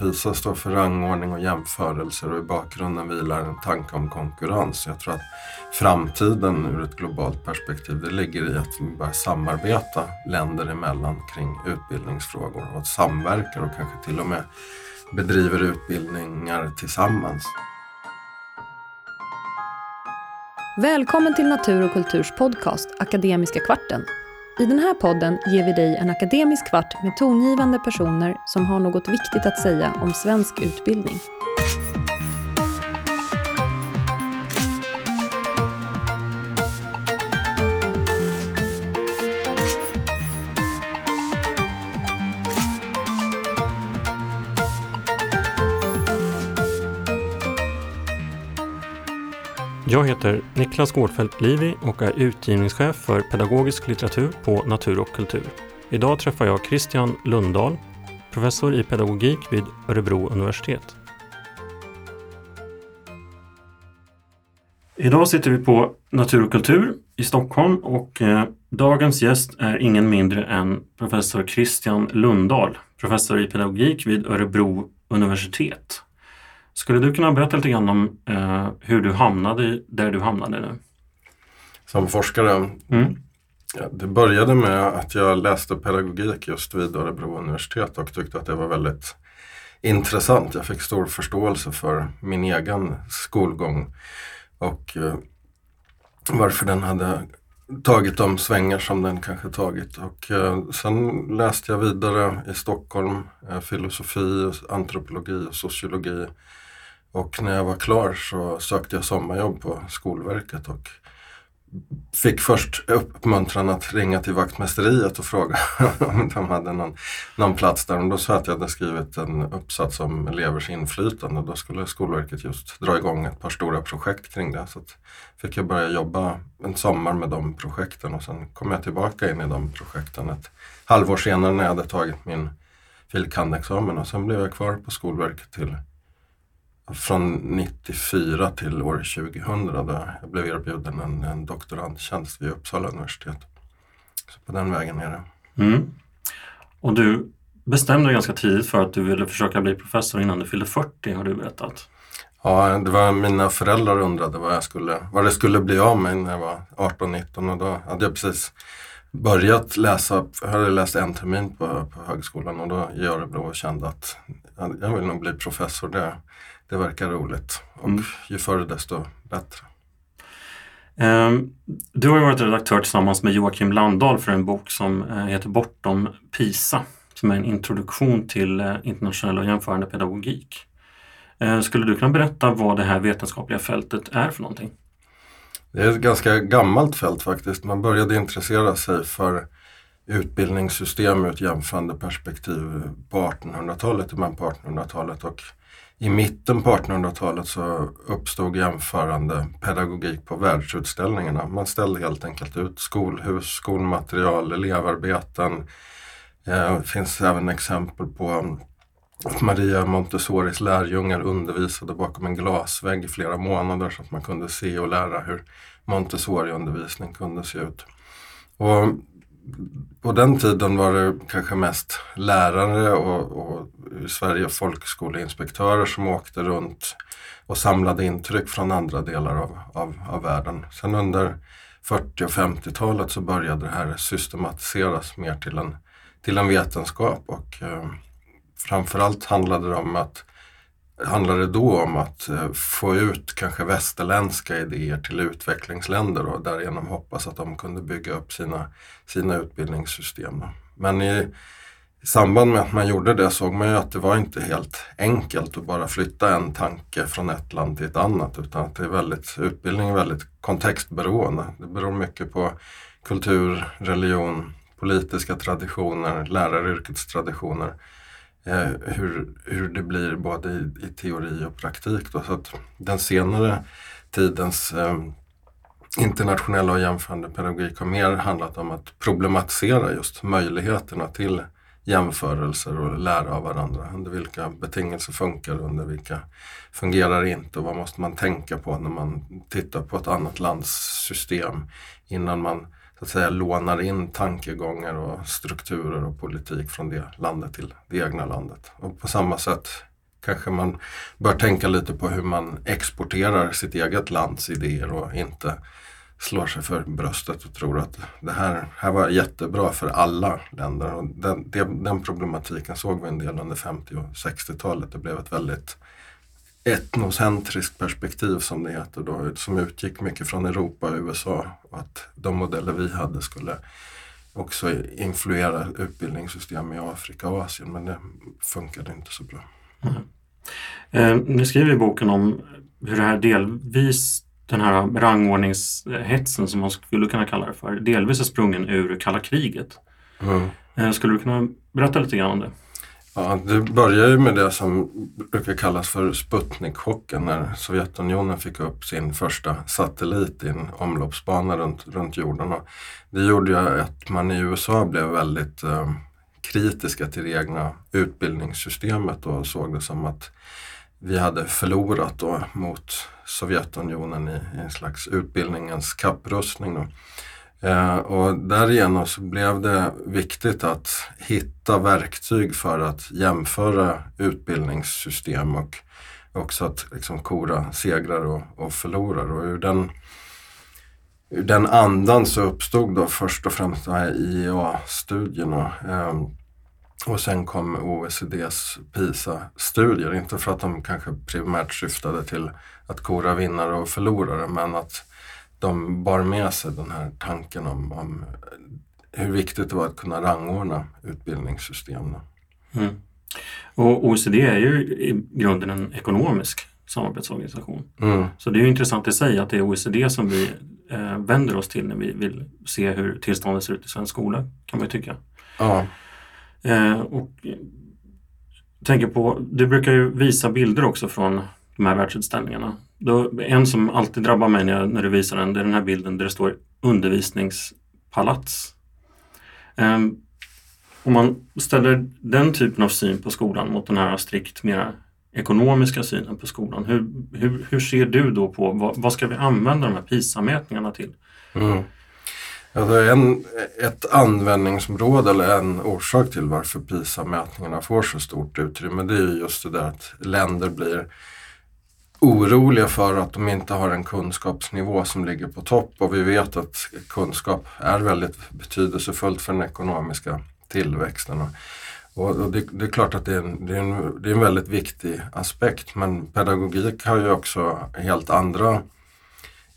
PISA står för rangordning och jämförelser och i bakgrunden vilar en tanke om konkurrens. Jag tror att framtiden ur ett globalt perspektiv det ligger i att vi börjar samarbeta länder emellan kring utbildningsfrågor och att samverkar och kanske till och med bedriver utbildningar tillsammans. Välkommen till Natur och kulturs podcast Akademiska kvarten i den här podden ger vi dig en akademisk kvart med tongivande personer som har något viktigt att säga om svensk utbildning. Jag heter Niklas Gårdfeldt Livi och är utgivningschef för pedagogisk litteratur på Natur och kultur. Idag träffar jag Christian Lundahl, professor i pedagogik vid Örebro universitet. Idag sitter vi på Natur och kultur i Stockholm och eh, dagens gäst är ingen mindre än professor Christian Lundahl, professor i pedagogik vid Örebro universitet. Skulle du kunna berätta lite grann om eh, hur du hamnade där du hamnade nu? Som forskare? Mm. Ja, det började med att jag läste pedagogik just vid Örebro universitet och tyckte att det var väldigt intressant. Jag fick stor förståelse för min egen skolgång och eh, varför den hade tagit de svängar som den kanske tagit. Och eh, sen läste jag vidare i Stockholm eh, filosofi, antropologi och sociologi och när jag var klar så sökte jag sommarjobb på Skolverket och fick först uppmuntran att ringa till vaktmästeriet och fråga om de hade någon, någon plats där. Och då sa jag att jag hade skrivit en uppsats om elevers inflytande. Då skulle Skolverket just dra igång ett par stora projekt kring det. Så fick jag börja jobba en sommar med de projekten och sen kom jag tillbaka in i de projekten ett halvår senare när jag hade tagit min fil. kand.-examen och sen blev jag kvar på Skolverket till från 94 till år 2000 då jag blev erbjuden en, en doktorandtjänst vid Uppsala universitet. Så på den vägen är det. Mm. Och du bestämde dig ganska tidigt för att du ville försöka bli professor innan du fyllde 40 har du berättat. Ja, det var mina föräldrar undrade vad, jag skulle, vad det skulle bli av mig när jag var 18-19 och då hade jag precis börjat läsa, jag hade läst en termin på, på högskolan och då i Örebro och kände att jag vill nog bli professor. Det, det verkar roligt och mm. ju förr desto bättre. Um, du har varit redaktör tillsammans med Joakim Landahl för en bok som uh, heter Bortom PISA som är en introduktion till uh, internationell och jämförande pedagogik. Uh, skulle du kunna berätta vad det här vetenskapliga fältet är för någonting? Det är ett ganska gammalt fält faktiskt. Man började intressera sig för utbildningssystem ur ett jämförande perspektiv på 1800-talet, i på 1800-talet och i mitten på 1800-talet så uppstod jämförande pedagogik på världsutställningarna. Man ställde helt enkelt ut skolhus, skolmaterial, elevarbeten. Det finns även exempel på att Maria Montessoris lärjungar undervisade bakom en glasvägg i flera månader så att man kunde se och lära hur Montessori-undervisning kunde se ut. Och på den tiden var det kanske mest lärare och, och i Sverige folkskoleinspektörer som åkte runt och samlade intryck från andra delar av, av, av världen. Sen under 40 och 50-talet så började det här systematiseras mer till en, till en vetenskap och eh, framförallt handlade det om att handlar det då om att eh, få ut kanske västerländska idéer till utvecklingsländer och därigenom hoppas att de kunde bygga upp sina, sina utbildningssystem. Men i, i samband med att man gjorde det såg man ju att det var inte helt enkelt att bara flytta en tanke från ett land till ett annat utan att det är väldigt, utbildning är väldigt kontextberoende. Det beror mycket på kultur, religion, politiska traditioner, läraryrkets traditioner Eh, hur, hur det blir både i, i teori och praktik. Då. Så att den senare tidens eh, internationella och jämförande pedagogik har mer handlat om att problematisera just möjligheterna till jämförelser och lära av varandra. Under vilka betingelser funkar under vilka fungerar det inte och vad måste man tänka på när man tittar på ett annat lands system innan man så att säga lånar in tankegångar och strukturer och politik från det landet till det egna landet. Och på samma sätt kanske man bör tänka lite på hur man exporterar sitt eget lands idéer och inte slår sig för bröstet och tror att det här, här var jättebra för alla länder. Och den, den problematiken såg vi en del under 50 och 60-talet. Det blev ett väldigt etnocentriskt perspektiv som det heter då, som utgick mycket från Europa och USA. Att de modeller vi hade skulle också influera utbildningssystem i Afrika och Asien men det funkade inte så bra. Mm. Eh, ni skriver i boken om hur det här delvis den här rangordningshetsen som man skulle kunna kalla det för, delvis är sprungen ur kalla kriget. Mm. Eh, skulle du kunna berätta lite grann om det? Ja, det började ju med det som brukar kallas för Sputnik-chocken när Sovjetunionen fick upp sin första satellit i en omloppsbana runt, runt jorden. Och det gjorde ju att man i USA blev väldigt eh, kritiska till det egna utbildningssystemet och såg det som att vi hade förlorat då mot Sovjetunionen i, i en slags utbildningens kapprustning. Då. Eh, och därigenom så blev det viktigt att hitta verktyg för att jämföra utbildningssystem och också att liksom kora segrar och, och förlorare. Och ur den, ur den andan så uppstod då först och främst de här IEA-studierna. Eh, och sen kom OECDs PISA-studier, inte för att de kanske primärt syftade till att kora vinnare och förlorare men att de bar med sig den här tanken om, om hur viktigt det var att kunna rangordna utbildningssystem. Mm. Och OECD är ju i grunden en ekonomisk samarbetsorganisation. Mm. Så det är ju intressant i sig att det är OECD som vi eh, vänder oss till när vi vill se hur tillståndet ser ut i svensk skola, kan man ju tycka. Ja. Eh, och tänker på, du brukar ju visa bilder också från de här världsutställningarna. Då, en som alltid drabbar mig när, jag, när du visar den, det är den här bilden där det står undervisningspalats. Um, om man ställer den typen av syn på skolan mot den här strikt mer ekonomiska synen på skolan. Hur, hur, hur ser du då på vad, vad ska vi använda de här PISA-mätningarna till? Mm. Alltså en, ett användningsområde eller en orsak till varför PISA-mätningarna får så stort utrymme det är just det där att länder blir oroliga för att de inte har en kunskapsnivå som ligger på topp och vi vet att kunskap är väldigt betydelsefullt för den ekonomiska tillväxten. Och det, det, är klart att det är, en, det, är en, det är en väldigt viktig aspekt men pedagogik har ju också helt andra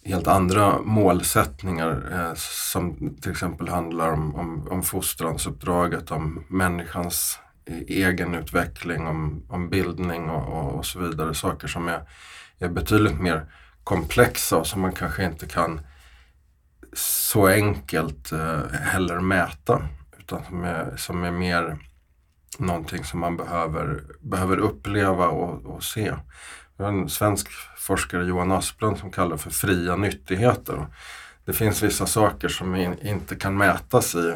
helt andra målsättningar eh, som till exempel handlar om, om, om fostransuppdraget, om människans Eh, egenutveckling, om, om bildning och, och, och, så vidare. Saker som är, är betydligt mer komplexa och som man kanske inte kan så enkelt eh, heller mäta. Utan som är, som är mer någonting som man behöver, behöver uppleva och, och se. Vi har en svensk forskare, Johan Asplund, som kallar det för fria nyttigheter. Det finns vissa saker som inte kan mätas i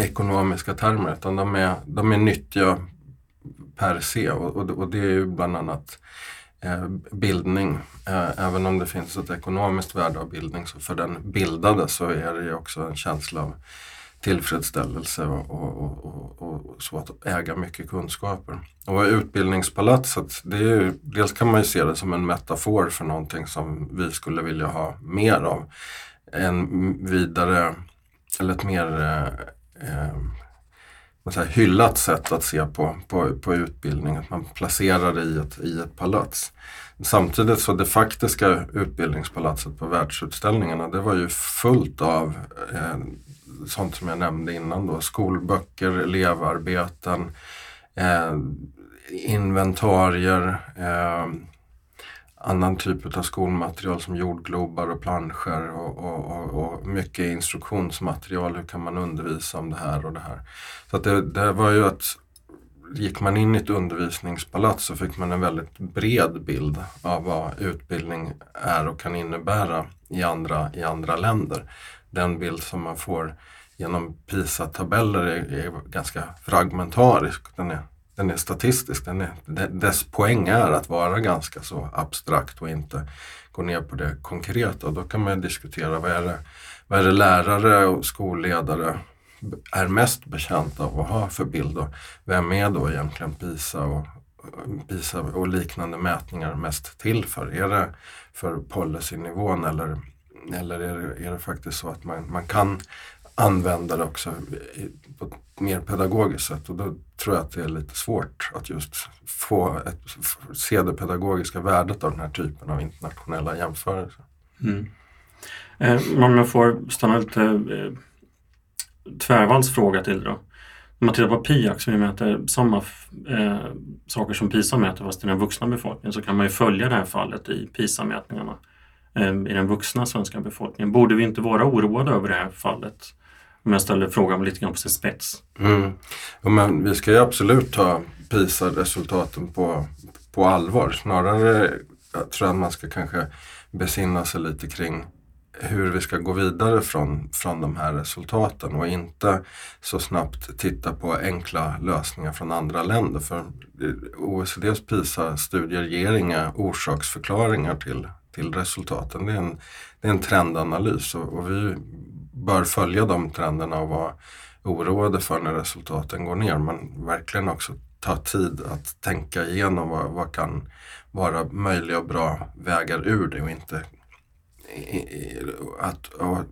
ekonomiska termer utan de är, de är nyttiga per se och, och, och det är ju bland annat eh, bildning. Eh, även om det finns ett ekonomiskt värde av bildning så för den bildade så är det ju också en känsla av tillfredsställelse och, och, och, och, så att äga mycket kunskaper. Och utbildningspalatset, det är ju, dels kan man ju se det som en metafor för någonting som vi skulle vilja ha mer av. En vidare, eller ett mer eh, eh, eh, hyllat sätt att se på, på, på utbildning, att man placerar det i ett, i ett palats. Samtidigt så det faktiska utbildningspalatset på världsutställningarna det var ju fullt av eh, sånt som jag nämnde innan då, skolböcker, elevarbeten, eh, inventarier, eh, annan typ av skolmaterial som jordglobar och planscher och, och, och, och, mycket instruktionsmaterial. Hur kan man undervisa om det här och det här. Så att det, det var ju att gick man in i ett undervisningspalats så fick man en väldigt bred bild av vad utbildning är och kan innebära i andra, i andra länder den bild som man får genom PISA-tabeller är, är, ganska fragmentarisk. Den är, den är statistisk. Den är, dess poäng är att vara ganska så abstrakt och inte gå ner på det konkreta. Och då kan man diskutera vad är det, vad är det lärare och skolledare är mest betjänta av att ha för bild och vem är då egentligen PISA och, PISA och liknande mätningar mest till för? Är det för policynivån eller, eller är, det, är det faktiskt så att man, man kan använda det också på ett mer pedagogiskt sätt och då tror jag att det är lite svårt att just få ett, se det pedagogiska värdet av den här typen av internationella jämförelser. Mm. Eh, om jag får stanna lite eh, tvärvalls fråga till då. Om man tittar på PIAC som mäter samma eh, saker som PISA mäter fast i den vuxna befolkningen så kan man ju följa det här fallet i PISA-mätningarna eh, i den vuxna svenska befolkningen. Borde vi inte vara oroade över det här fallet? Om jag ställer frågan lite grann på sin spets. Mm. Ja, men vi ska ju absolut ta PISA-resultaten på, på allvar. Snarare jag tror jag att man ska kanske besinna sig lite kring hur vi ska gå vidare från, från de här resultaten och inte så snabbt titta på enkla lösningar från andra länder. För OECDs PISA-studier ger inga orsaksförklaringar till, till resultaten. Det är en, det är en trendanalys och, och vi bör följa de trenderna och vara oroade för när resultaten går ner men verkligen också ta tid att tänka igenom vad, vad kan vara möjliga och bra vägar ur det och inte att, att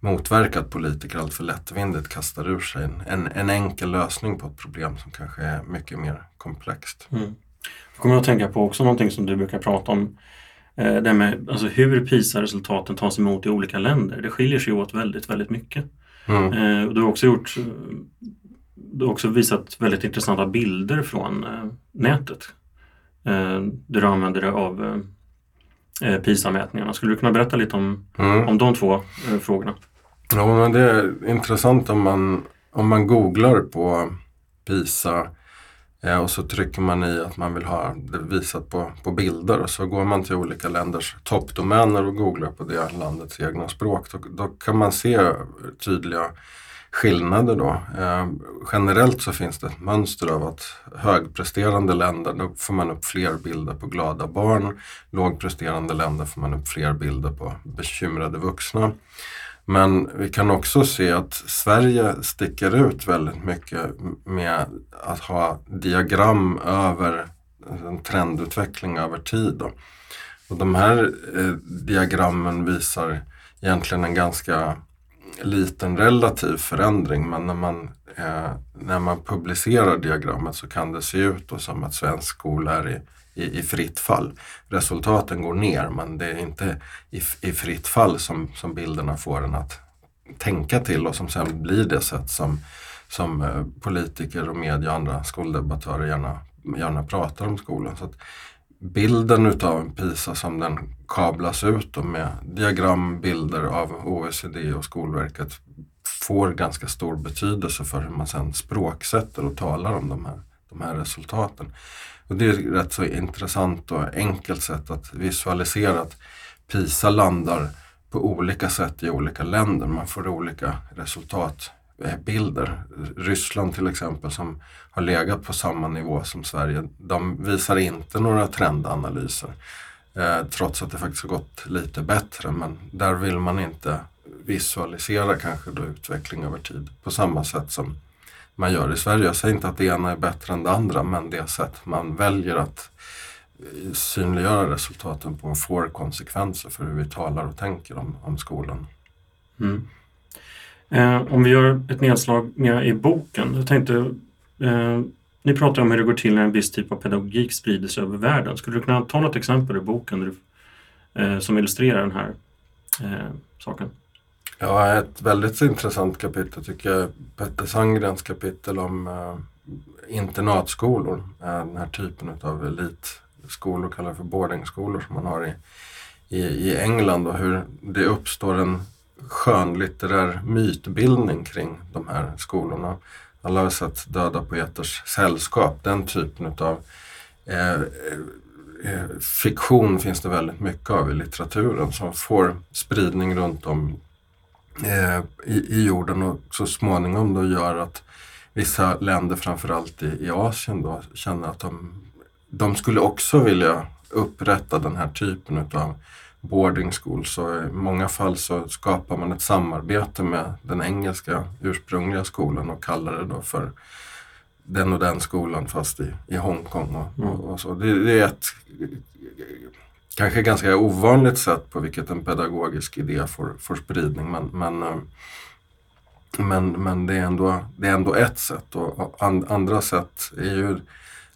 motverka att politiker alltför lättvindigt kastar ur sig en, en, en, enkel lösning på ett problem som kanske är mycket mer komplext. Mm. Jag kommer att tänka på också någonting som du brukar prata om. Eh, det med alltså hur PISA-resultaten tas emot i olika länder. Det skiljer sig åt väldigt, väldigt mycket. Mm. Eh, du har också gjort du har också visat väldigt intressanta bilder från eh, nätet. Eh, där du använder dig av eh, PISA-mätningarna. Skulle du kunna berätta lite om, mm. om de två frågorna? Ja, men det är intressant om man, om man googlar på PISA Eh, och så trycker man i att man vill ha det visat på, på bilder och så går man till olika länders toppdomäner och googlar på det landets egna språk. Då, då kan man se tydliga skillnader då. Eh, generellt så finns det ett mönster av att högpresterande länder, då får man upp fler bilder på glada barn. Lågpresterande länder får man upp fler bilder på bekymrade vuxna. Men vi kan också se att Sverige sticker ut väldigt mycket med att ha diagram över alltså en trendutveckling över tid. Då. Och de här eh, diagrammen visar egentligen en ganska liten relativ förändring men när man, eh, när man publicerar diagrammet så kan det se ut som att svensk skola är i, i, i, fritt fall. Resultaten går ner men det är inte i, i fritt fall som, som bilderna får en att tänka till och som sen blir det sätt som, som eh, politiker och media och andra skoldebattörer gärna, gärna pratar om skolan. Så bilden utav PISA som den kablas ut med diagram, bilder av OECD och Skolverket får ganska stor betydelse för hur man sen språksätter och talar om de här, de här resultaten. Och det är ett rätt så intressant och enkelt sätt att visualisera att PISA landar på olika sätt i olika länder. Man får olika resultatbilder. Ryssland till exempel som har legat på samma nivå som Sverige, de visar inte några trendanalyser. Eh, trots att det faktiskt har gått lite bättre men där vill man inte visualisera kanske då utveckling över tid på samma sätt som man gör i Sverige. Jag säger inte att det ena är bättre än det andra men det sätt man väljer att eh, synliggöra resultaten på får konsekvenser för hur vi talar och tänker om, om skolan. Mm. Eh, om vi gör ett nedslag mer i boken. Jag tänkte, eh, ni pratar om hur det går till när en viss typ av pedagogik sprider sig över världen. Skulle du kunna ta något exempel ur boken eh, som illustrerar den här eh, saken? Ja, ett väldigt intressant kapitel tycker jag Petter Sandgrens kapitel om eh, internatskolor. Eh, den här typen av elitskolor, kallar för boardingskolor som man har i, i, i England och hur det uppstår en skönlitterär mytbildning kring de här skolorna. Alla har sett Döda poeters sällskap, den typen av eh, eh, eh, fiktion finns det väldigt mycket av i litteraturen som får spridning runt om eh, i, i, jorden och så småningom då gör att vissa länder, framförallt i, i Asien, då, känner att de, de skulle också vilja upprätta den här typen av boarding school så i många fall så skapar man ett samarbete med den engelska ursprungliga skolan och kallar det då för den och den skolan fast i, i Hongkong och, och, och, så. Det, det, är ett kanske ganska ovanligt sätt på vilket en pedagogisk idé får, får spridning men, men, eh, men, men det, är ändå, det är ändå ett sätt och, and, andra sätt är ju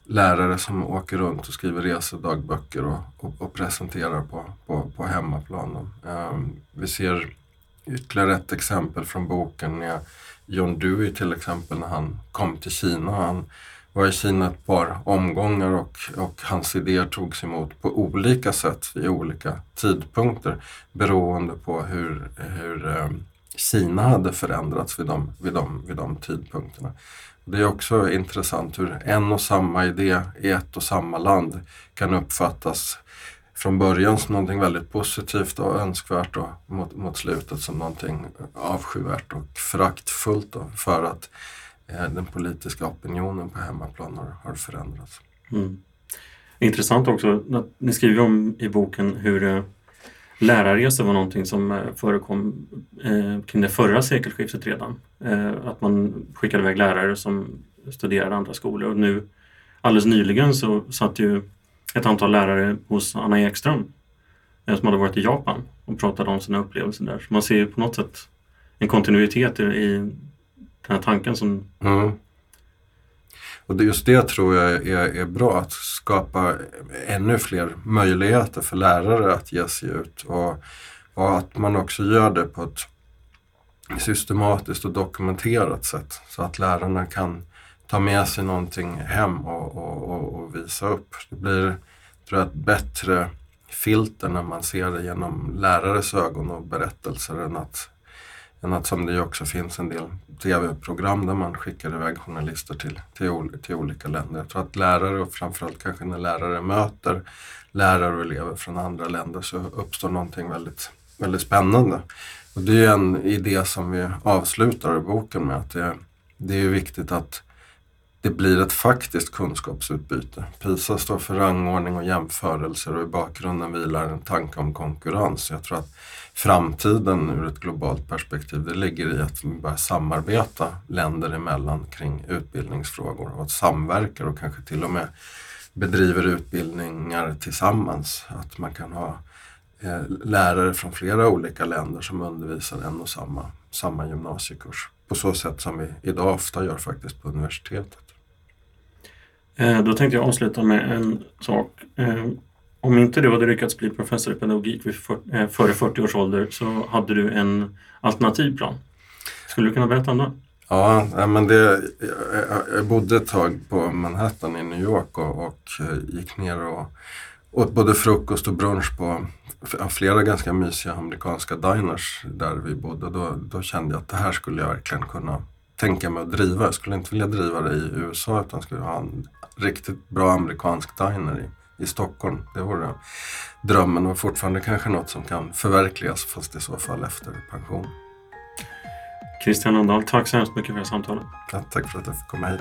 lärare som åker runt och skriver resedagböcker och, och, och presenterar på, på, på hemmaplan. Um, ehm, vi ser ytterligare ett exempel från boken är John Dewey till exempel när han kom till Kina. Han var i Kina ett par omgångar och, och hans idéer togs emot på olika sätt vid olika tidpunkter beroende på hur, hur eh, Kina hade förändrats vid de, vid de, vid de tidpunkterna. Det är också intressant hur en och samma idé i ett och samma land kan uppfattas från början som någonting väldigt positivt och önskvärt och mot, mot slutet som någonting avskyvärt och föraktfullt för att Eh, den politiska opinionen på hemmaplan har, har förändrats. Mm. Intressant också, ni skriver om i boken hur eh, lärarresor var någonting som eh, förekom eh, kring det förra sekelskiftet redan. Eh, att man skickade iväg lärare som studerade andra skolor och nu alldeles nyligen så satt ju ett antal lärare hos Anna Ekström eh, som hade varit i Japan och pratade om sina upplevelser där. Så man ser ju på något sätt en kontinuitet i den här tanken som mm. Och just det tror jag är, är bra, att skapa ännu fler möjligheter för lärare att ge sig ut och, och att man också gör det på ett systematiskt och dokumenterat sätt så att lärarna kan ta med sig någonting hem och, och, och, och visa upp. Det blir tror jag, ett bättre filter när man ser det genom lärares ögon och berättelser än att än att som det också finns en del tv-program där man skickar iväg journalister till, till, till olika länder. Jag tror att lärare och framförallt kanske när lärare möter lärare och elever från andra länder så uppstår någonting väldigt, väldigt spännande. Och det är en idé som vi avslutar boken med att det, det är viktigt att det blir ett faktiskt kunskapsutbyte. PISA står för rangordning och jämförelser och i bakgrunden vilar en tanke om konkurrens. Jag tror att framtiden ur ett globalt perspektiv det ligger i att vi börjar samarbeta länder emellan kring utbildningsfrågor och att samverkar och kanske till och med bedriver utbildningar tillsammans. Att man kan ha eh, lärare från flera olika länder som undervisar en och samma, samma gymnasiekurs. På så sätt som vi idag ofta gör faktiskt på universitetet. Eh, då tänkte jag avsluta med en sak. Eh, om inte du hade lyckats bli professor i pedagogik eh, före 40 års ålder så hade du en alternativ plan. Skulle du kunna berätta om den? Ja, men det, jag bodde ett tag på Manhattan i New York och, och gick ner och åt både frukost och brunch på flera ganska mysiga amerikanska diners där vi bodde. Då, då kände jag att det här skulle jag verkligen kunna tänka mig att driva. Jag skulle inte vilja driva det i USA utan skulle ha en riktigt bra amerikansk diner i, i Stockholm. Det vore drömmen och fortfarande kanske något som kan förverkligas fast i så fall efter pension. Christian Lundahl, tack så hemskt mycket för det här samtalet. Ja, tack för att jag fick komma hit.